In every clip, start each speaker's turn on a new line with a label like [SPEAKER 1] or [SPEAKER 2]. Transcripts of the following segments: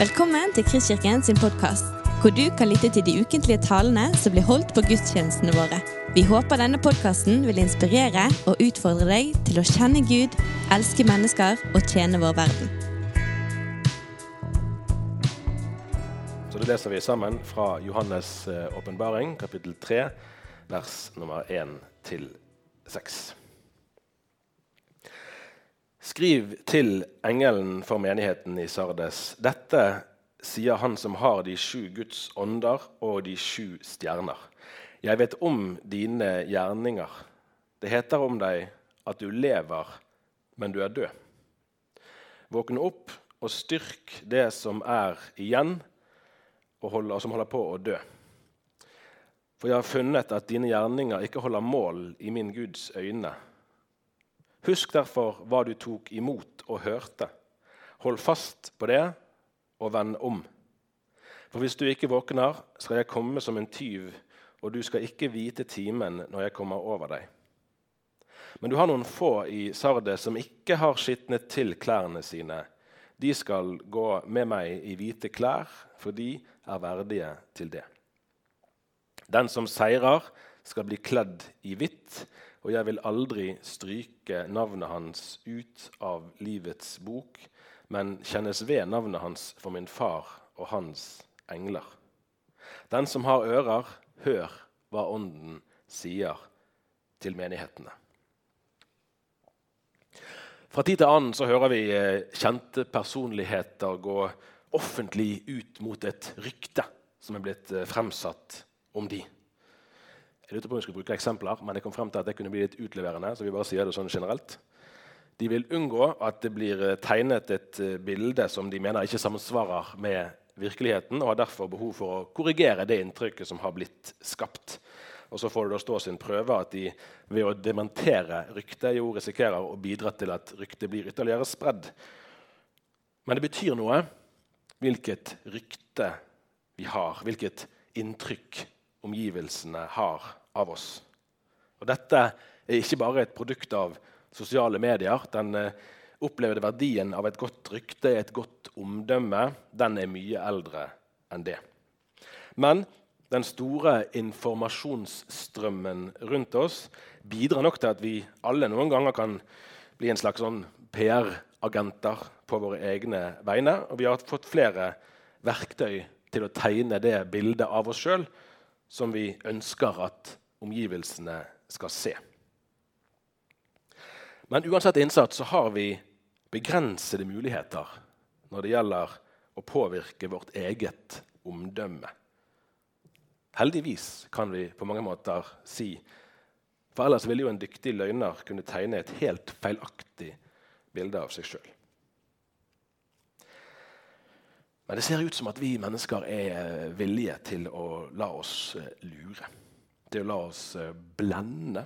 [SPEAKER 1] Velkommen til Kristkirken sin podkast, hvor du kan lytte til de ukentlige talene som blir holdt på gudstjenestene våre. Vi håper denne podkasten vil inspirere og utfordre deg til å kjenne Gud, elske mennesker og tjene vår verden.
[SPEAKER 2] Så det leser vi sammen fra Johannes' eh, åpenbaring, kapittel 3, vers nummer 1 til 6. Skriv til engelen for menigheten i Sardes. Dette sier han som har de sju Guds ånder og de sju stjerner. Jeg vet om dine gjerninger. Det heter om deg at du lever, men du er død. Våkne opp og styrk det som er igjen, og, holder, og som holder på å dø. For jeg har funnet at dine gjerninger ikke holder mål i min Guds øyne. Husk derfor hva du tok imot og hørte. Hold fast på det og vend om. For hvis du ikke våkner, skal jeg komme som en tyv, og du skal ikke vite timen når jeg kommer over deg. Men du har noen få i Sardes som ikke har skitnet til klærne sine. De skal gå med meg i hvite klær, for de er verdige til det. Den som seirer, skal bli kledd i hvitt, og jeg vil aldri stryke navnet hans ut av livets bok, men kjennes ved navnet hans for min far og hans engler. Den som har ører, hør hva Ånden sier til menighetene. Fra tid til annen så hører vi eh, kjente personligheter gå offentlig ut mot et rykte som er blitt eh, fremsatt om de. Jeg lurte på om jeg skulle bruke eksempler, men jeg kom frem til at det kunne bli litt utleverende. så vi bare sier det sånn generelt. De vil unngå at det blir eh, tegnet et eh, bilde som de mener ikke samsvarer med virkeligheten, og har derfor behov for å korrigere det inntrykket som har blitt skapt. Og så får det da stå sin prøve at de ved å dementere ryktet jo risikerer å bidra til at ryktet blir ytterligere spredd. Men det betyr noe hvilket rykte vi har, hvilket inntrykk omgivelsene har av oss. Og dette er ikke bare et produkt av sosiale medier. Den eh, opplevde verdien av et godt rykte, et godt omdømme, den er mye eldre enn det. Men den store informasjonsstrømmen rundt oss bidrar nok til at vi alle noen ganger kan bli en slags sånn PR-agenter på våre egne vegne. Og vi har fått flere verktøy til å tegne det bildet av oss sjøl som vi ønsker at omgivelsene skal se. Men uansett innsats så har vi begrensede muligheter når det gjelder å påvirke vårt eget omdømme. Heldigvis, kan vi på mange måter si. For ellers ville jo en dyktig løgner kunne tegne et helt feilaktig bilde av seg sjøl. Men det ser ut som at vi mennesker er villige til å la oss lure til å la oss eh, blende,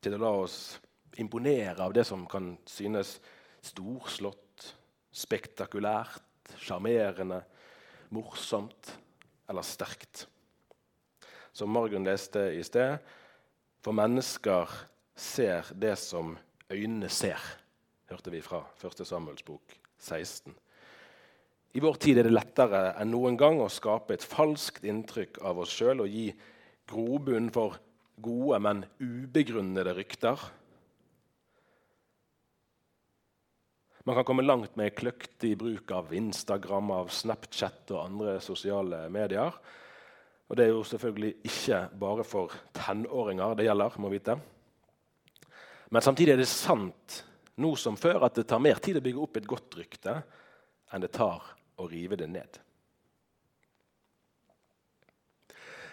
[SPEAKER 2] til å la oss imponere av det som kan synes storslått, spektakulært, sjarmerende, morsomt eller sterkt. Som Margunn leste i sted For mennesker ser det som øynene ser, hørte vi fra 1. Samuels bok 16. I vår tid er det lettere enn noen gang å skape et falskt inntrykk av oss sjøl og gi grobunn for gode, men ubegrunnede rykter. Man kan komme langt med kløktig bruk av Instagram, av Snapchat og andre sosiale medier. Og det er jo selvfølgelig ikke bare for tenåringer det gjelder. må vite. Men samtidig er det sant nå som før at det tar mer tid å bygge opp et godt rykte enn det tar å rive det ned.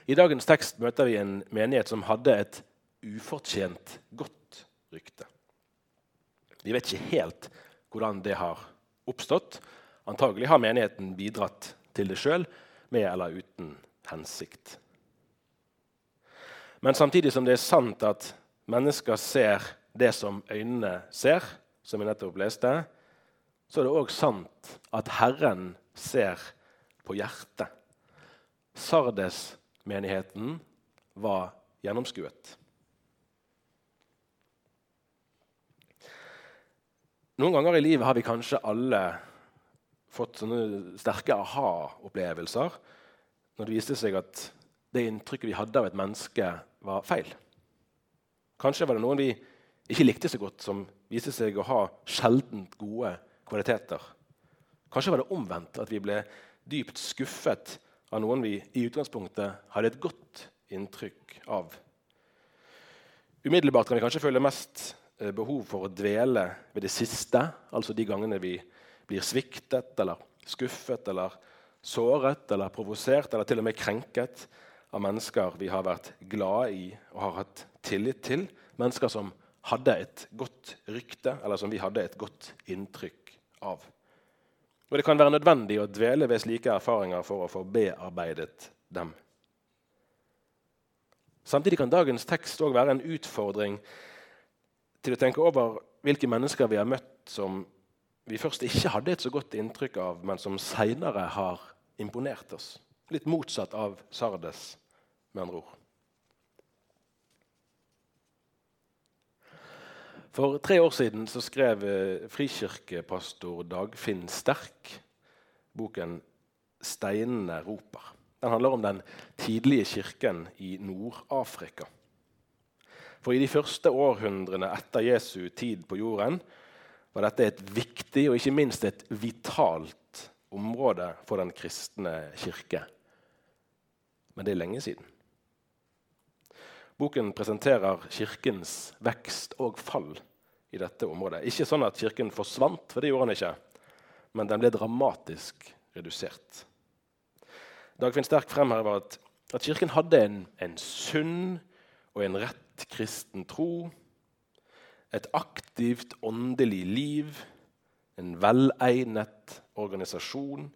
[SPEAKER 2] I dagens tekst møter vi en menighet som hadde et ufortjent godt rykte. Vi vet ikke helt hvordan det har oppstått. Antagelig har menigheten bidratt til det sjøl, med eller uten hensikt. Men samtidig som det er sant at mennesker ser det som øynene ser, som vi nettopp leste, så er det òg sant at Herren ser på hjertet. Sardes menigheten var gjennomskuet. Noen ganger i livet har vi kanskje alle fått sånne sterke aha-opplevelser når det viste seg at det inntrykket vi hadde av et menneske, var feil. Kanskje var det noen vi ikke likte så godt, som viste seg å ha sjeldent gode kvaliteter. Kanskje var det omvendt, at vi ble dypt skuffet av noen vi i utgangspunktet hadde et godt inntrykk av. Umiddelbart kan vi kanskje føle mest eh, behov for å dvele ved det siste, altså de gangene vi blir sviktet eller skuffet eller såret eller provosert eller til og med krenket av mennesker vi har vært glade i og har hatt tillit til. Mennesker som hadde et godt rykte, eller som vi hadde et godt inntrykk av. Og Det kan være nødvendig å dvele ved slike erfaringer for å få bearbeidet dem. Samtidig kan dagens tekst òg være en utfordring til å tenke over hvilke mennesker vi har møtt som vi først ikke hadde et så godt inntrykk av, men som seinere har imponert oss. Litt motsatt av Sardes, med andre ord. For tre år siden så skrev eh, frikirkepastor Dagfinn Sterk boken 'Steinene roper'. Den handler om den tidlige kirken i Nord-Afrika. For i de første århundrene etter Jesu tid på jorden var dette et viktig og ikke minst et vitalt område for den kristne kirke. Men det er lenge siden. Boken presenterer kirkens vekst og fall i dette området. Ikke sånn at kirken forsvant, for det gjorde den ikke, men den ble dramatisk redusert. Dagfinn Sterk fremhever at, at kirken hadde en, en sunn og en rett kristen tro, et aktivt åndelig liv, en velegnet organisasjon.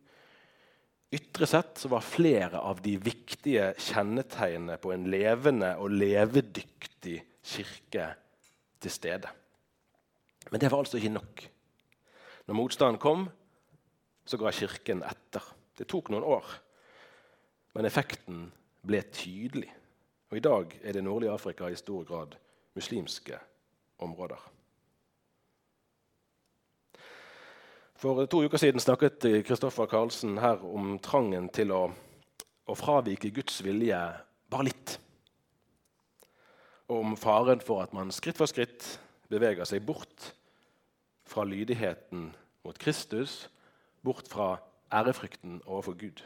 [SPEAKER 2] Ytre sett var flere av de viktige kjennetegnene på en levende og levedyktig kirke til stede. Men det var altså ikke nok. Når motstanden kom, så ga Kirken etter. Det tok noen år, men effekten ble tydelig. Og I dag er det nordlige Afrika i stor grad muslimske områder. For to uker siden snakket Kristoffer Karlsen her om trangen til å, å fravike Guds vilje bare litt. Og om faren for at man skritt for skritt beveger seg bort fra lydigheten mot Kristus, bort fra ærefrykten overfor Gud.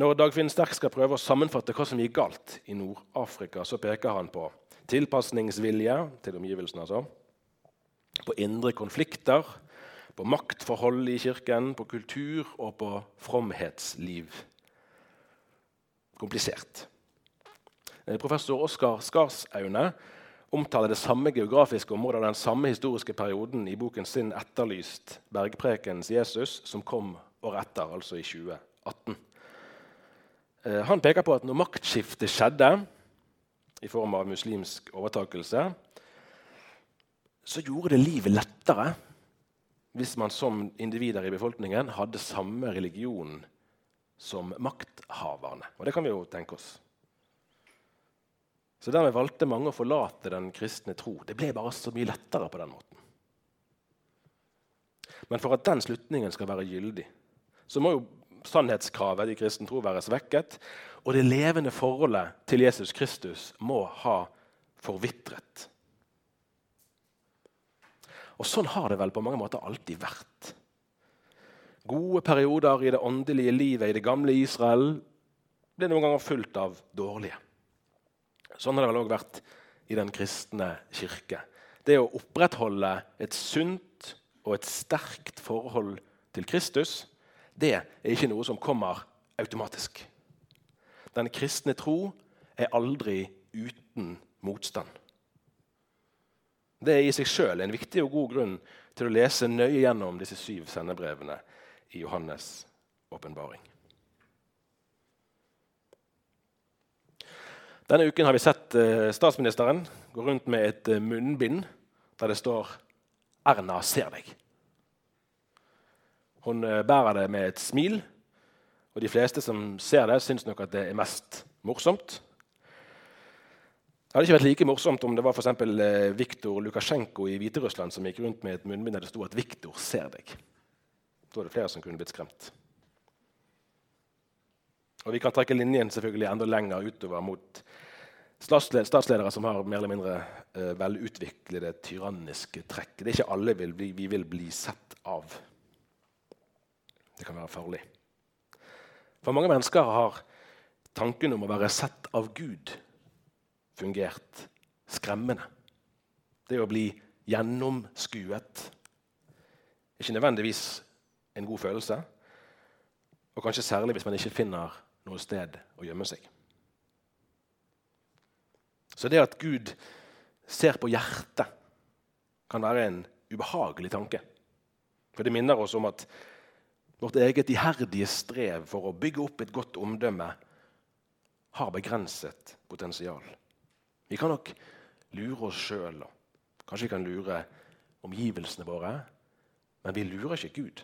[SPEAKER 2] Når Dagfinn Sterk skal prøve å sammenfatte hva som gikk galt i Nord-Afrika, så peker han på tilpasningsvilje til omgivelsene, altså, på indre konflikter, på maktforhold i kirken, på kultur og på fromhetsliv. Komplisert. Eh, professor Oskar Skarsaune omtaler det samme geografiske området og den samme historiske perioden i boken sin 'Etterlyst bergprekens Jesus', som kom året etter, altså i 2018. Eh, han peker på at når maktskiftet skjedde i form av muslimsk overtakelse, så gjorde det livet lettere hvis man som individer i befolkningen hadde samme religion som makthaverne. Og det kan vi jo tenke oss. Så Dermed valgte mange å forlate den kristne tro. Det ble bare så mye lettere på den måten. Men for at den slutningen skal være gyldig, så må jo sannhetskravet i kristen tro være svekket. Og det levende forholdet til Jesus Kristus må ha forvitret. Og sånn har det vel på mange måter alltid vært. Gode perioder i det åndelige livet i det gamle Israel ble noen ganger fulgt av dårlige. Sånn har det vel òg vært i den kristne kirke. Det å opprettholde et sunt og et sterkt forhold til Kristus, det er ikke noe som kommer automatisk. Den kristne tro er aldri uten motstand. Det er i seg sjøl en viktig og god grunn til å lese nøye gjennom disse syv sendebrevene i Johannes' åpenbaring. Denne uken har vi sett eh, statsministeren gå rundt med et eh, munnbind der det står 'Erna ser deg'. Hun eh, bærer det med et smil, og de fleste som ser det, syns nok at det er mest morsomt. Det hadde ikke vært like morsomt om det var for Viktor Lukasjenko i Hviterussland som gikk rundt med et munnbind der det sto at 'Viktor ser deg'. Da er det flere som kunne blitt skremt. Og Vi kan trekke linjen selvfølgelig enda lenger utover mot statsledere som har mer eller mindre eh, velutviklede tyranniske trekk. Det er ikke alle vi, bli, vi vil bli sett av. Det kan være farlig. For mange mennesker har tanken om å være sett av Gud fungert skremmende. Det å bli gjennomskuet ikke nødvendigvis en god følelse. Og kanskje særlig hvis man ikke finner noe sted å gjemme seg. Så det at Gud ser på hjertet, kan være en ubehagelig tanke. For det minner oss om at vårt eget iherdige strev for å bygge opp et godt omdømme har begrenset potensial. Vi kan nok lure oss sjøl, kanskje vi kan lure omgivelsene våre, men vi lurer ikke Gud.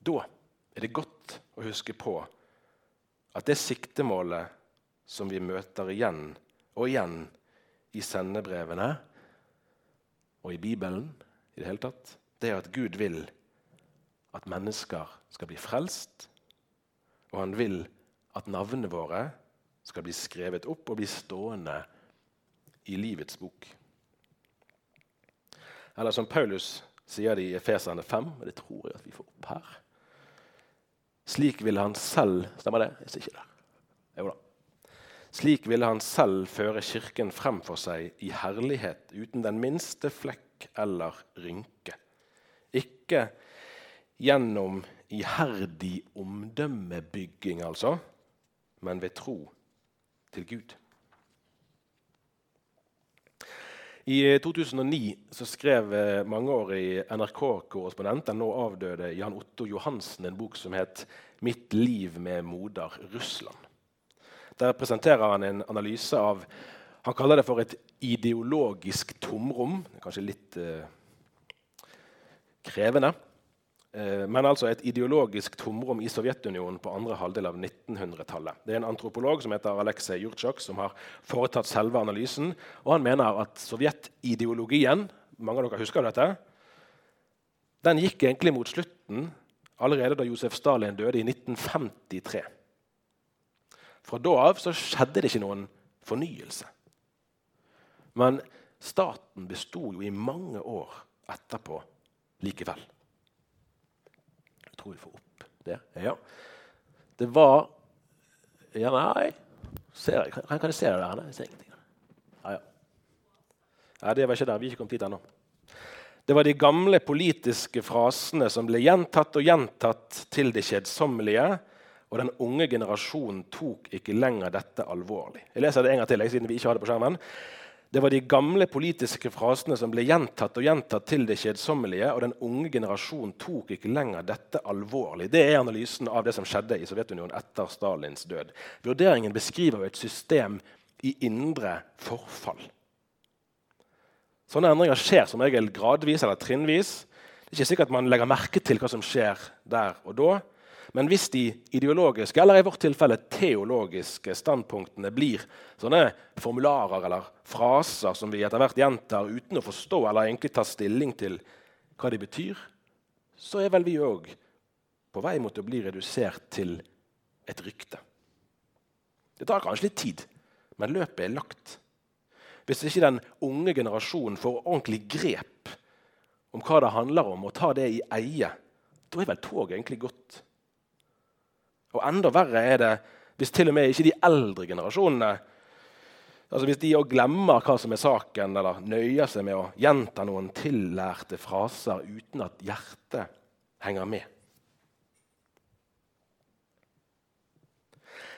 [SPEAKER 2] Da er det godt å huske på at det siktemålet som vi møter igjen og igjen i sendebrevene og i Bibelen, i det hele tatt, det er at Gud vil at mennesker skal bli frelst, og han vil at navnene våre skal bli skrevet opp og bli stående i livets bok. Eller som Paulus sier det i Efeserne 5, og det tror jeg at vi får opp her. Slik ville han selv Stemmer det? Jeg ser ikke det. Jo da. Slik ville han selv føre Kirken frem for seg i herlighet, uten den minste flekk eller rynke. Ikke gjennom iherdig omdømmebygging, altså, men ved tro til Gud. I 2009 eh, så skrev eh, mangeårig NRK-korrespondent, den nå avdøde Jan Otto Johansen, en bok som het 'Mitt liv med moder Russland'. Der presenterer han en analyse av Han kaller det for et ideologisk tomrom. Kanskje litt eh, krevende. Eh, men altså et ideologisk tomrom i Sovjetunionen på andre halvdel av 1900-tallet. Det er en antropolog som heter Aleksej Jurtsjok, som har foretatt selve analysen. og Han mener at sovjetideologien mange av dere husker dette, den gikk egentlig mot slutten allerede da Josef Stalin døde i 1953. Fra da av så skjedde det ikke noen fornyelse. Men staten besto jo i mange år etterpå likevel tror vi får opp det. Ja. Det var Ja, nei ser, kan, kan jeg se det der? Jeg ser ingenting. Ja, ja. Nei, det var ikke der. Vi er ikke kommet dit ennå. Det var de gamle politiske frasene som ble gjentatt og gjentatt til det kjedsommelige. Og den unge generasjonen tok ikke lenger dette alvorlig. Jeg leser det en gang til, siden vi ikke har det på skjermen. Det var de gamle politiske frasene som ble gjentatt og gjentatt til det kjedsommelige, og den unge generasjonen tok ikke lenger dette alvorlig. Det er analysen av det som skjedde i Sovjetunionen etter Stalins død. Vurderingen beskriver et system i indre forfall. Sånne endringer skjer som regel gradvis eller trinnvis. Det er ikke sikkert man legger merke til hva som skjer der og da. Men hvis de ideologiske eller i vårt tilfelle teologiske standpunktene blir sånne formularer eller fraser som vi etter hvert gjentar uten å forstå eller egentlig ta stilling til hva de betyr, så er vel vi òg på vei mot å bli redusert til et rykte. Det tar kanskje litt tid, men løpet er lagt. Hvis ikke den unge generasjonen får ordentlig grep om hva det handler om, og tar det i eie, da er vel toget egentlig gått. Og enda verre er det hvis til og med ikke de eldre generasjonene altså Hvis de òg glemmer hva som er saken, eller nøyer seg med å gjenta noen tillærte fraser uten at hjertet henger med.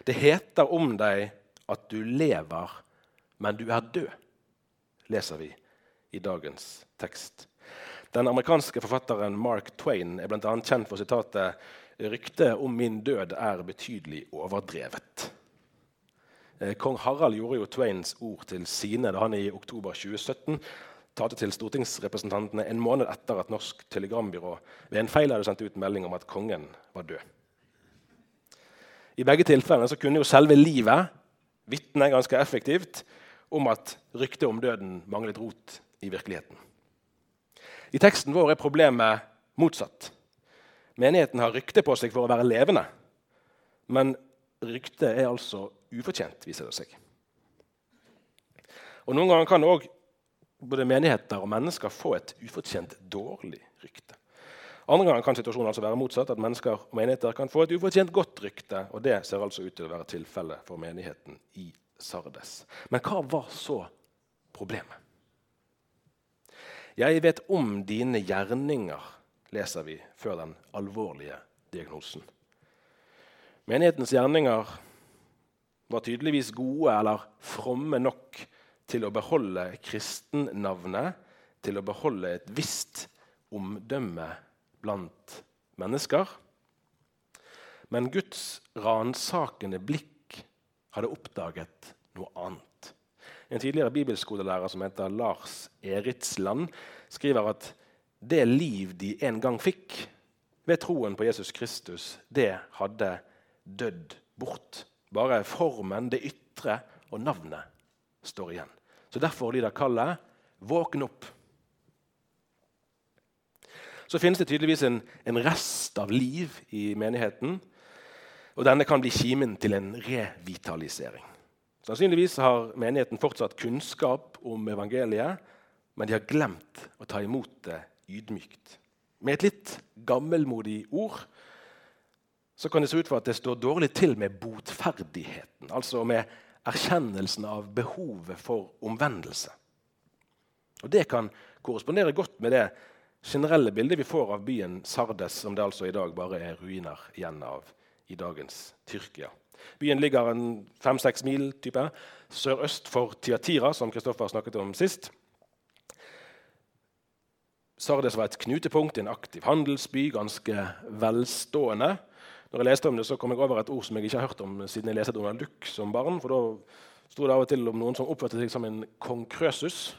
[SPEAKER 2] Det heter om deg at du lever, men du er død, leser vi i dagens tekst. Den amerikanske forfatteren Mark Twain er bl.a. kjent for sitatet Ryktet om min død er betydelig overdrevet. Eh, kong Harald gjorde jo Twains ord til sine da han i oktober 2017 talte til stortingsrepresentantene en måned etter at Norsk Telegrambyrå ved en feil hadde sendt ut melding om at kongen var død. I begge tilfellene så kunne jo selve livet vitne ganske effektivt om at ryktet om døden manglet rot i virkeligheten. I teksten vår er problemet motsatt. Menigheten har rykte på seg for å være levende. Men ryktet er altså ufortjent, viser det seg. Og Noen ganger kan også både menigheter og mennesker få et ufortjent dårlig rykte. Andre ganger kan situasjonen altså være motsatt, at mennesker og menigheter kan få et ufortjent godt rykte. og Det ser altså ut til å være tilfellet for menigheten i Sardes. Men hva var så problemet? Jeg vet om dine gjerninger, leser vi før den alvorlige diagnosen. Menighetens gjerninger var tydeligvis gode eller fromme nok til å beholde kristennavnet, til å beholde et visst omdømme blant mennesker. Men Guds ransakende blikk hadde oppdaget noe annet. En tidligere bibelskolelærer som heter Lars Eritsland, skriver at det liv de en gang fikk ved troen på Jesus Kristus, det hadde dødd bort. Bare formen, det ytre og navnet står igjen. Så Derfor lyder kallet 'våkn opp'. Så finnes det tydeligvis en, en, rest av liv i menigheten. Og denne kan bli kimen til en revitalisering. Sannsynligvis har menigheten fortsatt kunnskap om evangeliet, men de har glemt å ta imot det ydmykt. Med et litt gammelmodig ord så kan det se ut for at det står dårlig til med botferdigheten. Altså med erkjennelsen av behovet for omvendelse. Og Det kan korrespondere godt med det generelle bildet vi får av byen Sardes, som det altså i dag bare er ruiner igjen av i dagens Tyrkia. Byen ligger en fem-seks mil type, sørøst for Tiatira, som Kristoffer snakket om sist. Sardes var et knutepunkt, en aktiv handelsby, ganske velstående. Når jeg leste om det, så kom jeg over et ord som jeg ikke har hørt om siden jeg leste Donald Duck som barn. For da sto det av og til om noen som oppførte seg som en kong Krøsus.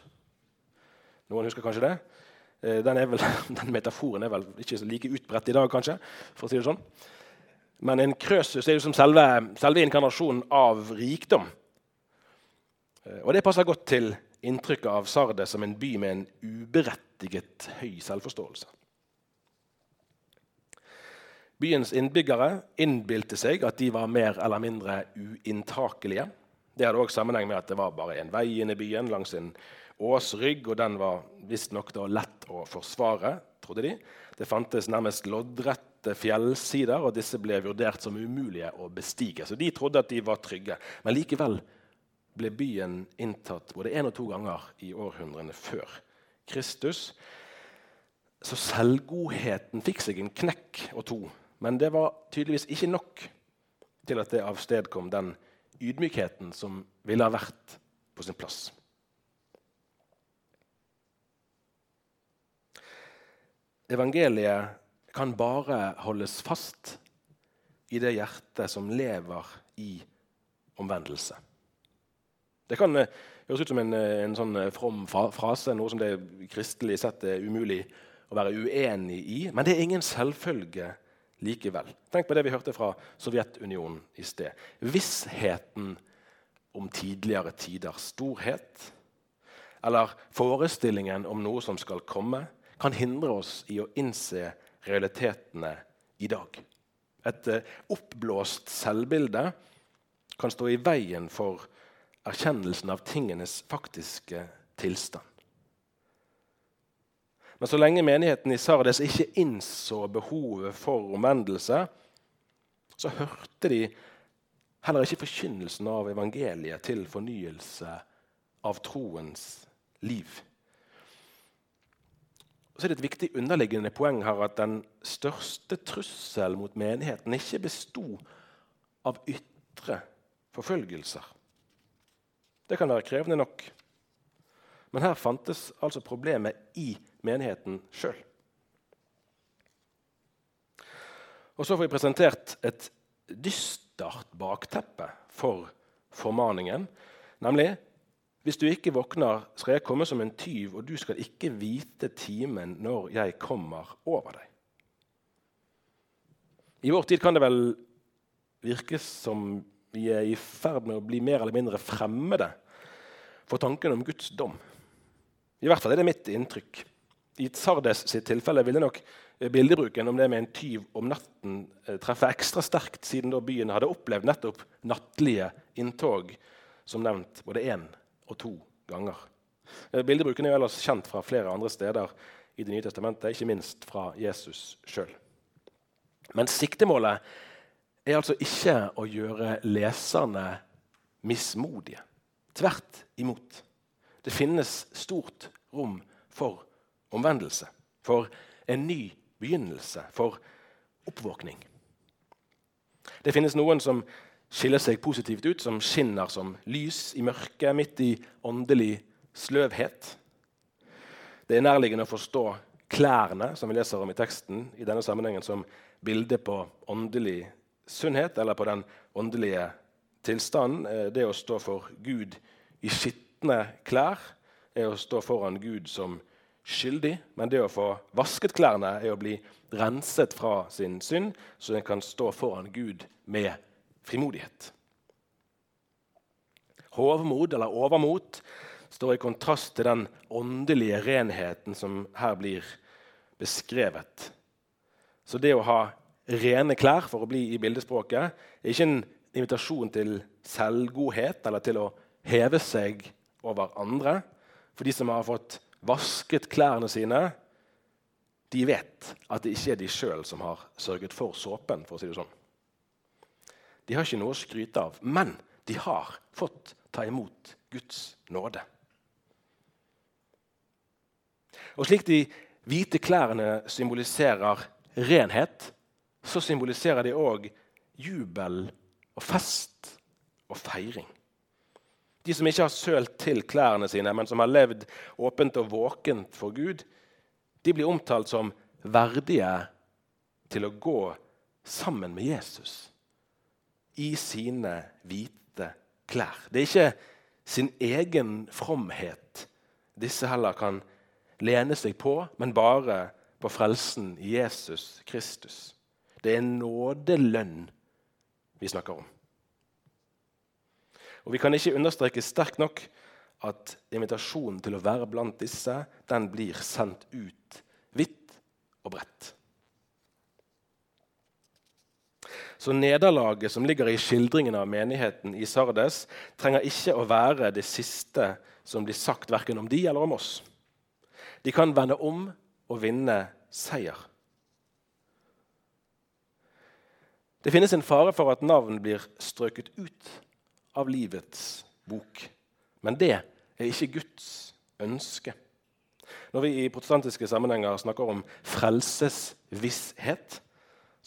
[SPEAKER 2] Noen husker kanskje det? Eh, den, vel, den, metaforen er vel ikke like utbredt i dag, kanskje. for å si det sånn. Men en krøsus er jo som selve, selve inkarnasjonen av rikdom. Eh, og det passer godt til inntrykket av Sardes som en by med en uberettiget høy selvforståelse. Byens innbyggere innbilte seg at de var mer eller mindre uinntakelige. Det hadde også sammenheng med at det var bare en vei inn i byen langs en åsrygg, og den var visstnok lett å forsvare, trodde de. Det fantes nærmest loddrette fjellsider, og disse ble vurdert som umulige å bestige. Så de trodde at de var trygge. Men likevel ble byen inntatt både én og to ganger i århundrene før Kristus. Så selvgodheten fikk seg en knekk og to men det var tydeligvis ikke nok til at det avstedkom den ydmykheten som ville ha vært på sin plass. Evangeliet kan bare holdes fast i det hjertet som lever i omvendelse. Det kan eh, høres ut som en, eh, en sånn eh, from frase, noe som det kristelig sett er umulig å være uenig i, men det er ingen selvfølge likevel. Tenk på det vi hørte fra Sovjetunionen i sted. Vissheten om tidligere tiders storhet, eller forestillingen om noe som skal komme, kan hindre oss i å innse realitetene i dag. Et oppblåst selvbilde kan stå i veien for erkjennelsen av tingenes faktiske tilstand. Men så lenge menigheten i Sardes ikke innså behovet for omvendelse, så hørte de heller ikke forkynnelsen av evangeliet til fornyelse av troens liv. så er det et viktig underliggende poeng her at den største trusselen mot menigheten ikke besto av ytre forfølgelser. Det kan være krevende nok. Men her fantes altså problemet i menigheten sjøl. Og så får vi presentert et dystert bakteppe for formaningen. Nemlig hvis du ikke våkner, skal jeg komme som en tyv, og du skal ikke vite timen når jeg kommer over deg. I vår tid kan det vel virke som vi er i ferd med å bli mer eller mindre fremmede for tanken om Guds dom. I hvert fall er det mitt inntrykk. I Sardes sitt tilfelle ville nok bildebruken om det med en tyv om natten treffe ekstra sterkt, siden da byen hadde opplevd nettopp nattlige inntog, som nevnt både én og to ganger. Bildebruken er jo ellers kjent fra flere andre steder i Det nye testamentet, ikke minst fra Jesus sjøl. Men siktemålet er altså ikke å gjøre leserne mismodige. Tvert imot. Det finnes stort rom for omvendelse, for en ny begynnelse, for oppvåkning. Det finnes noen som skiller seg positivt ut, som skinner som lys i mørket midt i åndelig sløvhet. Det er nærliggende å forstå klærne som vi leser om i teksten, i denne sammenhengen som bilde på åndelig sunnhet, eller på den åndelige tilstanden. Eh, det å stå for Gud i skitne klær er å stå foran Gud som skyldig. Men det å få vasket klærne er å bli renset fra sin synd, så en kan stå foran Gud med frimodighet. Hovmod eller overmot står i kontrast til den åndelige renheten som her blir beskrevet. Så det å ha rene klær, for å bli i bildespråket, er ikke en invitasjon til selvgodhet eller til å heve seg over andre. For de som har fått vasket klærne sine, de vet at det ikke er de sjøl som har sørget for såpen. for å si det sånn. De har ikke noe å skryte av, men de har fått ta imot Guds nåde. Og slik de hvite klærne symboliserer renhet, så symboliserer de òg jubel og fest og feiring. De som ikke har sølt til klærne sine, men som har levd åpent og våkent for Gud, de blir omtalt som verdige til å gå sammen med Jesus i sine hvite klær. Det er ikke sin egen fromhet disse heller kan lene seg på, men bare på frelsen i Jesus Kristus. Det er nådelønn vi snakker om. Og Vi kan ikke understreke sterkt nok at invitasjonen til å være blant disse den blir sendt ut vidt og bredt. Så nederlaget som ligger i skildringen av menigheten i Sardes, trenger ikke å være det siste som blir sagt verken om de eller om oss. De kan vende om og vinne seier. Det finnes en fare for at navn blir strøket ut av livets bok. Men det er ikke Guds ønske. Når vi i protestantiske sammenhenger snakker om frelsesvisshet,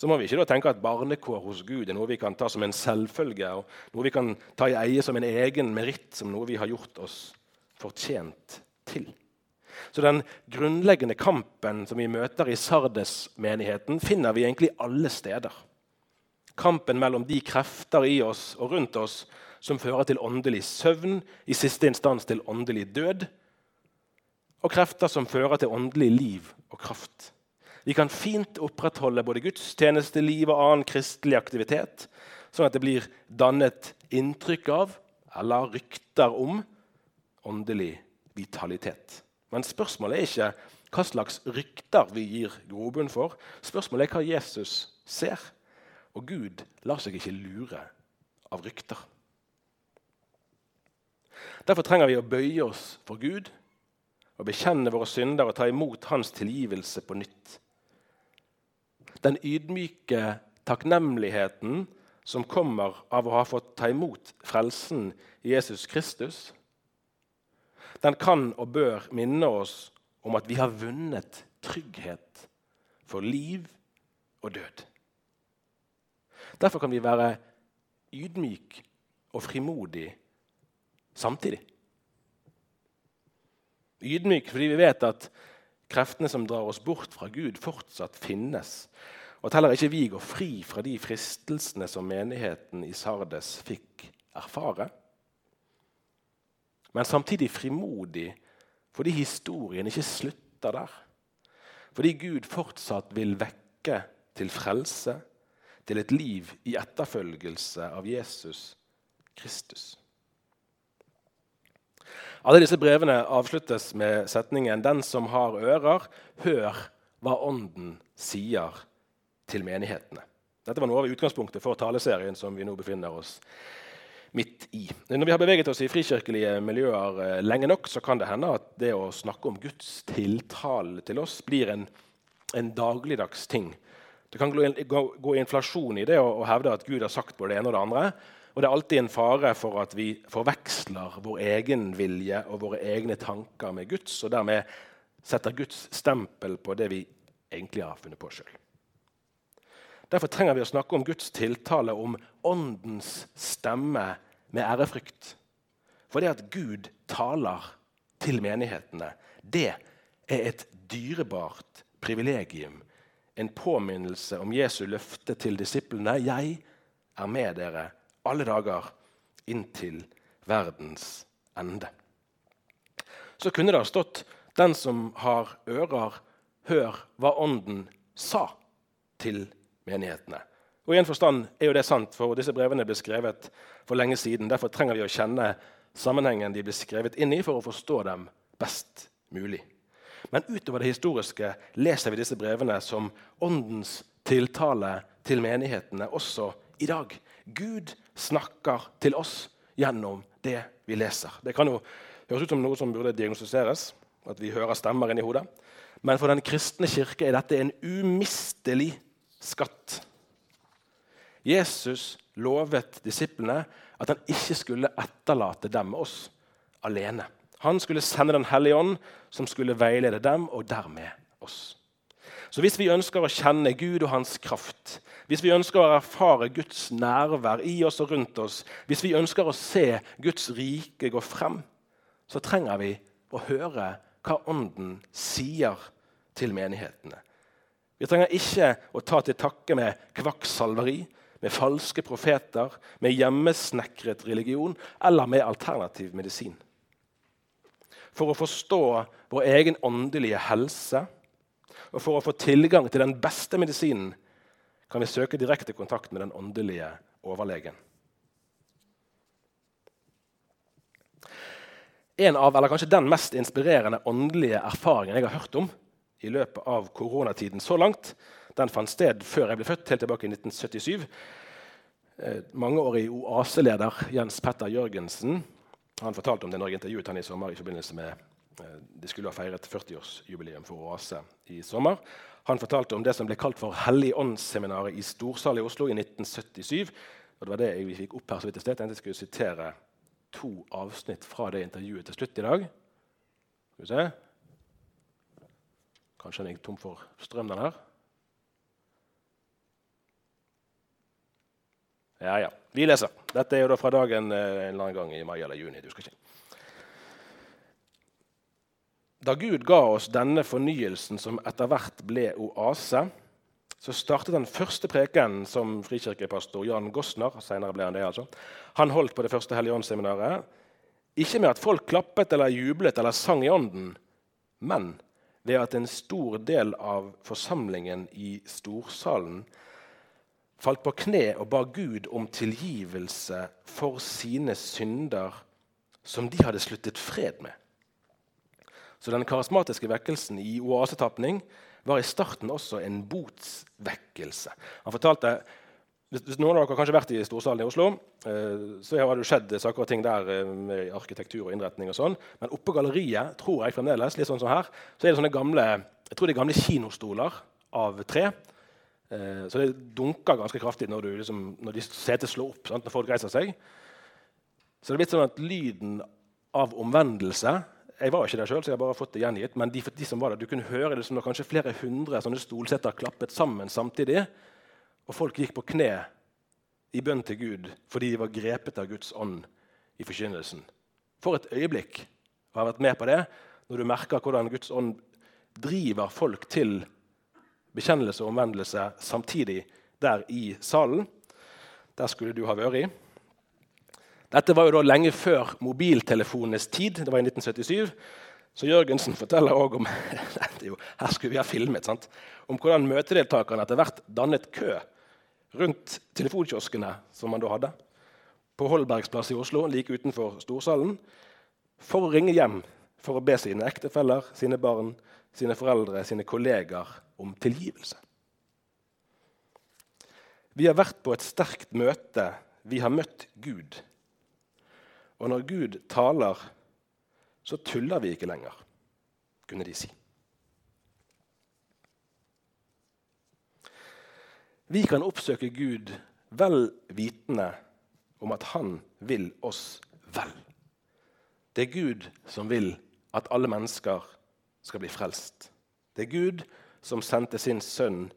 [SPEAKER 2] så må vi ikke tenke at barnekår hos Gud er noe vi kan ta som en selvfølge, og noe vi kan ta i eie som en egen meritt, som noe vi har gjort oss fortjent til. Så den grunnleggende kampen som vi møter i Sardes-menigheten, finner vi egentlig alle steder. Kampen mellom de krefter i oss og rundt oss som fører til åndelig søvn, i siste instans til åndelig død, og krefter som fører til åndelig liv og kraft. Vi kan fint opprettholde både gudstjenesteliv og annen kristelig aktivitet, sånn at det blir dannet inntrykk av, eller rykter om, åndelig vitalitet. Men spørsmålet er ikke hva slags rykter vi gir grobunn for. Spørsmålet er hva Jesus ser. Og Gud lar seg ikke lure av rykter. Derfor trenger vi å bøye oss for Gud og bekjenne våre synder og ta imot hans tilgivelse på nytt. Den ydmyke takknemligheten som kommer av å ha fått ta imot frelsen i Jesus Kristus, den kan og bør minne oss om at vi har vunnet trygghet for liv og død. Derfor kan vi være ydmyk og frimodig samtidig. Ydmyk fordi vi vet at kreftene som drar oss bort fra Gud, fortsatt finnes. Og at heller ikke vi går fri fra de fristelsene som menigheten i Sardes fikk erfare men samtidig frimodig fordi historien ikke slutter der. Fordi Gud fortsatt vil vekke til frelse, til et liv i etterfølgelse av Jesus Kristus. Alle disse brevene avsluttes med setningen 'Den som har ører, hør hva Ånden sier til menighetene'. Dette var noe av utgangspunktet for taleserien som vi nå befinner oss midt i. Når vi har beveget oss i frikirkelige miljøer eh, lenge nok, så kan det hende at det å snakke om Guds tiltale til oss blir en, en dagligdags ting. Det kan gå, inflasjon i det å, hevde at Gud har sagt både det ene og det andre. Og det er alltid en fare for at vi forveksler vår egen vilje og våre egne tanker med Guds, og dermed setter Guds stempel på det vi egentlig har funnet på sjøl. Derfor trenger vi å snakke om Guds tiltale, om Åndens stemme med ærefrykt. For det at Gud taler til menighetene, det er et dyrebart privilegium. En påminnelse om Jesu løfte til disiplene. 'Jeg er med dere alle dager inntil verdens ende. Så kunne det ha stått 'Den som har ører, hør hva Ånden sa til menighetene'. Og I en forstand er jo det sant, for disse brevene ble skrevet for lenge siden. Derfor trenger vi å kjenne sammenhengen de ble skrevet inn i, for å forstå dem best mulig. Men utover det historiske leser vi disse brevene som Åndens tiltale til menighetene også i dag. Gud snakker til oss gjennom det vi leser. Det kan jo høres ut som noe som burde diagnostiseres, at vi hører stemmer inni hodet. Men for den kristne kirke er dette en umistelig skatt. Jesus lovet disiplene at han ikke skulle etterlate dem med oss alene. Han skulle sende Den hellige ånd, som skulle veilede dem og dermed oss. Så hvis vi ønsker å kjenne Gud og hans kraft, hvis vi ønsker å erfare Guds nærvær i oss og rundt oss, hvis vi ønsker å se Guds rike gå frem, så trenger vi å høre hva Ånden sier til menighetene. Vi trenger ikke å ta til takke med kvakksalveri, med falske profeter, med hjemmesnekret religion eller med alternativ medisin. For å forstå vår egen åndelige helse og for å få tilgang til den beste medisinen kan vi søke direkte kontakt med den åndelige overlegen. En av, eller kanskje Den mest inspirerende åndelige erfaringen jeg har hørt om i løpet av koronatiden så langt, den fant sted før jeg ble født, helt tilbake i 1977. Eh, mangeårig OASE-leder Jens Petter Jørgensen han fortalte om det når jeg intervjuet han i sommer i forbindelse med Eh, de skulle ha feiret 40-årsjubileum for Oase i sommer. Han fortalte om det som ble kalt for Hellig åndsseminaret i Storsal i Oslo i 1977. Og det var det vi fikk opp her så vidt i sted. Jeg skulle sitere to avsnitt fra det intervjuet til slutt i dag. Skal vi se Kanskje han gikk tom for strøm, den her. Ja, ja. Vi leser. Dette er jo da fra dagen eh, en eller annen gang i mai eller juni. du skal ikke. Da Gud ga oss denne fornyelsen som etter hvert ble oase, så startet den første prekenen som frikirkepastor Jan Gossner senere ble han det altså, han holdt på det første Helligåndsseminaret, ikke med at folk klappet eller jublet eller sang i ånden, men ved at en stor del av forsamlingen i storsalen falt på kne og ba Gud om tilgivelse for sine synder som de hadde sluttet fred med. Så den karismatiske vekkelsen i oasetapning var i starten også en botsvekkelse. Han fortalte, hvis, noen av dere har kanskje vært i Storsalen i Oslo, eh, så har det skjedd saker og ting der eh, med arkitektur og innretning. og sånn. Men oppe på galleriet tror jeg fremdeles, litt sånn som her, så er det sånne gamle, jeg tror det er gamle kinostoler av tre. Eh, så det dunker ganske kraftig når, du, liksom, når de setet slår opp. Sant? når folk reiser seg. Så det er blitt sånn at lyden av omvendelse jeg var ikke der sjøl, så jeg har bare fått det gjengitt. Men de, de, som var der, du kunne høre det som når kanskje flere hundre sånne stolsetter klappet sammen samtidig. Og folk gikk på kne i bønn til Gud fordi de var grepet av Guds ånd i forkynnelsen. For et øyeblikk å ha vært med på det, når du merker hvordan Guds ånd driver folk til bekjennelse og omvendelse samtidig der i salen. Der skulle du ha vært. i. Dette var jo da lenge før mobiltelefonenes tid. Det var i 1977. Så Jørgensen forteller også om jo, her skulle vi ha filmet, sant? om hvordan møtedeltakerne etter hvert dannet kø rundt telefonkioskene som man da hadde. På Holbergs plass i Oslo, like utenfor Storsalen. for å ringe hjem for å be sine ektefeller, sine barn, sine foreldre, sine kolleger om tilgivelse. Vi har vært på et sterkt møte. Vi har møtt Gud. Og når Gud taler, så tuller vi ikke lenger, kunne de si. Vi kan oppsøke Gud vel vitende om at han vil oss vel. Det er Gud som vil at alle mennesker skal bli frelst. Det er Gud som sendte sin sønn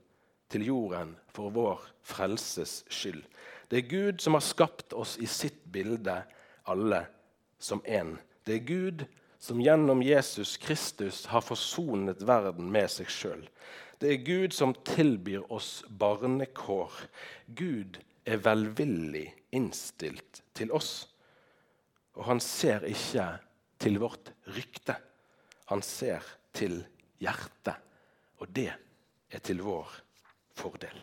[SPEAKER 2] til jorden for vår frelses skyld. Det er Gud som har skapt oss i sitt bilde, alle som én. Det er Gud som gjennom Jesus Kristus har forsonet verden med seg sjøl. Det er Gud som tilbyr oss barnekår. Gud er velvillig innstilt til oss. Og han ser ikke til vårt rykte. Han ser til hjertet, og det er til vår fordel.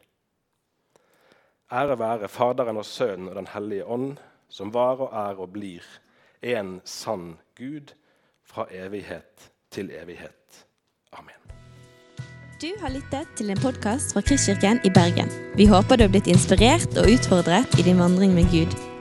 [SPEAKER 2] Ære være Faderen og Sønnen og Den hellige ånd, som var og er og blir en sann Gud fra evighet til evighet. Amen.
[SPEAKER 1] Du har lyttet til en podkast fra Kristkirken i Bergen. Vi håper du har blitt inspirert og utfordret i din vandring med Gud.